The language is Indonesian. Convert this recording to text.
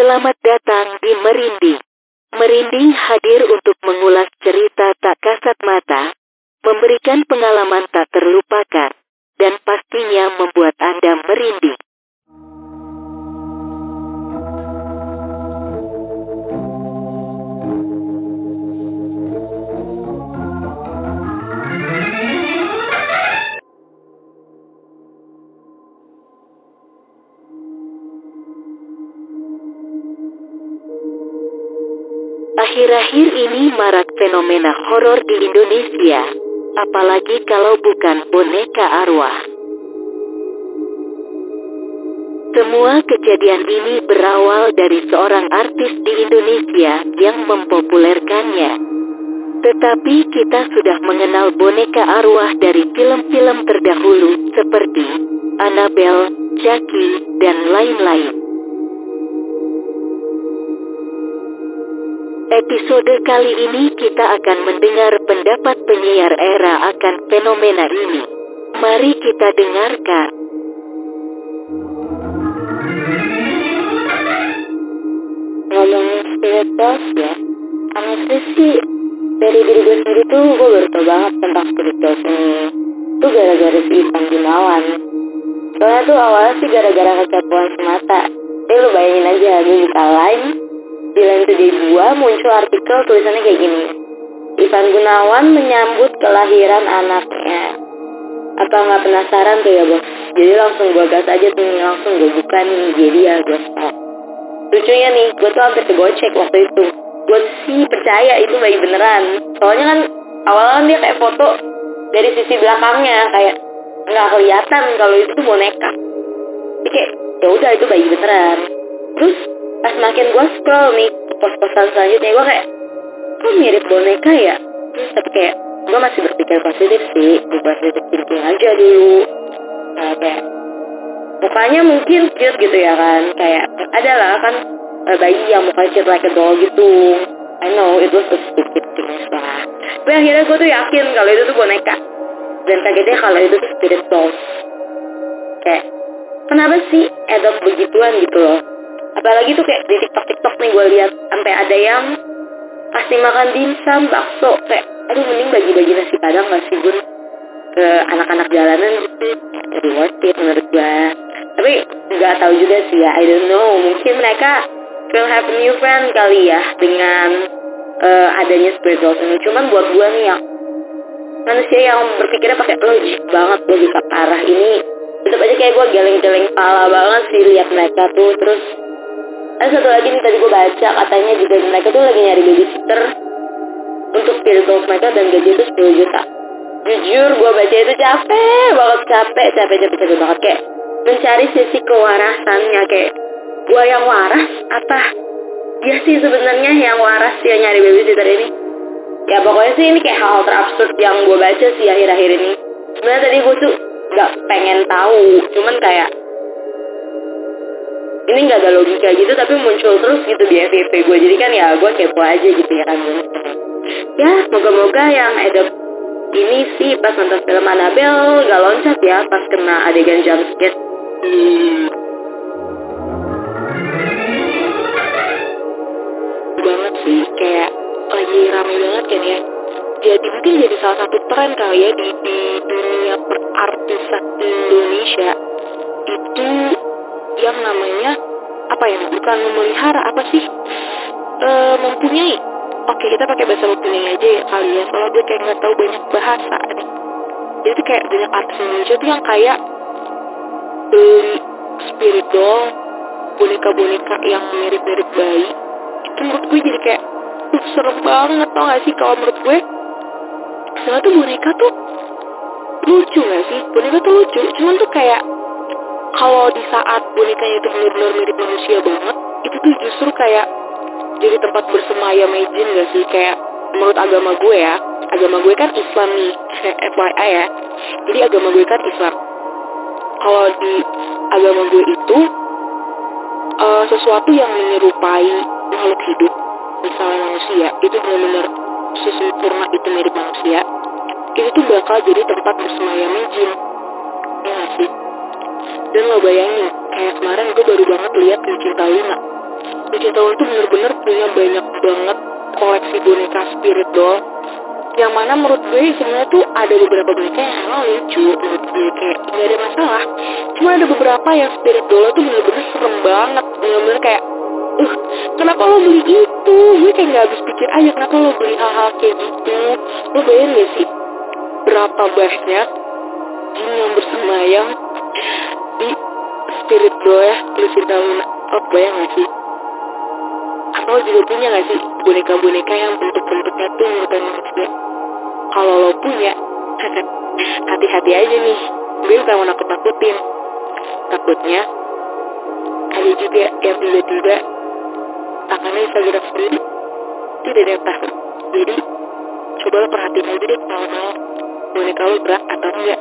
Selamat datang di Merinding. Merinding hadir untuk mengulas cerita tak kasat mata, memberikan pengalaman tak terlupakan, dan pastinya membuat Anda merinding. Akhir-akhir ini marak fenomena horor di Indonesia, apalagi kalau bukan boneka arwah. Semua kejadian ini berawal dari seorang artis di Indonesia yang mempopulerkannya. Tetapi kita sudah mengenal boneka arwah dari film-film terdahulu seperti Annabelle, Chucky, dan lain-lain. Episode kali ini kita akan mendengar pendapat penyiar era akan fenomena ini. Mari kita dengarkan. ngomongin spirit box ya sih dari diri gue sendiri tuh gue baru tau banget tentang spirit box ini tuh gara-gara si Ivan Gunawan soalnya tuh awalnya sih gara-gara kecapuan semata line today gue muncul artikel tulisannya kayak gini. Ivan Gunawan menyambut kelahiran anaknya. Apa nggak penasaran tuh ya bos? Jadi langsung gue gas aja tuh langsung gue buka nih jadi ya gue stop lucunya nih gue tuh hampir kegocek waktu itu. Gue sih percaya itu bayi beneran. Soalnya kan awalnya kan dia kayak foto dari sisi belakangnya kayak nggak kelihatan kalau itu boneka. Jadi kayak ya udah itu bayi beneran. Terus pas makin gue scroll nih pos-posan selanjutnya gue kayak kok mirip boneka ya? Tapi kayak gue masih berpikir positif sih gue positif thinking aja dulu. Nah, kayak mukanya mungkin cute gitu ya kan? Kayak ada lah kan eh, bayi yang mukanya cute like a doll gitu. I know it was a stupid things lah tapi akhirnya gue tuh yakin kalau itu tuh boneka. Dan kagetnya kalau itu tuh spirit dolls kayak kenapa sih adopt begituan gitu loh apalagi tuh kayak di tiktok tiktok nih gue lihat sampai ada yang kasih makan dimsum bakso. Kayak aduh mending bagi-bagi nasi padang gak sih gun ke anak-anak jalanan. Lebih worth it menurut gue tapi nggak tahu juga sih ya I don't know. Mungkin mereka will have a new friend kali ya dengan uh, adanya spiritual ini. Cuman buat gue nih yang manusia yang berpikirnya pakai logik banget logika parah ini tetap aja kayak gue geleng-geleng pala banget sih lihat mereka tuh. Terus ada satu lagi nih tadi gue baca katanya juga mereka tuh lagi nyari babysitter untuk spiritual mereka dan gaji itu 10 juta. Jujur gue baca itu capek banget capek capek capek capek banget. Kayak mencari sisi kewarasannya kayak gue yang waras apa? Dia sih sebenarnya yang waras yang nyari babysitter ini. Ya pokoknya sih ini kayak hal-hal terabsurd yang gue baca sih akhir-akhir ini. Sebenarnya tadi gue tuh nggak pengen tahu cuman kayak ini nggak ada logika gitu tapi muncul terus gitu di FYP gue. Jadi kan ya gue kepo aja gitu ya kan. Ya moga-moga yang ada ini sih pas nonton film Annabelle gak loncat ya pas kena adegan jumpscare hmm. banget sih kayak lagi rame banget kan ya. Jadi mungkin jadi salah satu tren kali ya di, di yang namanya apa ya bukan memelihara apa sih? E, mempunyai. Oke kita pakai bahasa mempunyai aja ya kali ya soalnya gue kayak nggak tahu banyak bahasa jadi kayak banyak artis Indonesia tuh yang kayak beli spirit doll boneka-boneka yang mirip-mirip bayi. Itu menurut gue jadi kayak uh, serem banget tau gak sih? Kalau menurut gue soalnya tuh boneka tuh lucu gak sih? Boneka tuh lucu cuman tuh kayak kalau di saat bonekanya itu benar-benar mirip manusia banget itu tuh justru kayak jadi tempat bersemayam jin gak sih? Kayak menurut agama gue ya agama gue kan Islam nih FYI ya. Jadi agama gue kan Islam. Kalau di agama gue itu uh, sesuatu yang menyerupai makhluk hidup misalnya manusia itu benar-benar sesempurna itu mirip manusia itu tuh bakal jadi tempat bersemayam jin ya sih dan lo bayangin kayak kemarin gue baru banget lihat pencinta lima cinta tuh bener-bener punya banyak banget koleksi boneka spirit doll. Yang mana menurut gue sebenarnya tuh ada beberapa boneka yang emang lucu menurut gue kayak nggak ada masalah. Cuma ada beberapa yang spirit doll tuh bener-bener serem banget bener-bener kayak uh kenapa lo beli itu? Gue kayak nggak habis pikir aja kenapa lo beli hal-hal kayak gitu? Lo bayangin gak sih berapa banyak jin yang bersemayam spirit doll ya lu cinta Luna oh bayang gak sih? Atau juga punya gak sih boneka-boneka yang bentuk-bentuknya tuh menurut manusia kalau lo punya hati-hati aja nih. Gue bukan mau nakut-nakutin. Takutnya ada juga yang tiba-tiba tangannya bisa gerak sendiri tidak ada yang tahu jadi coba lo perhatiin aja deh kalau mau boneka lo berat atau enggak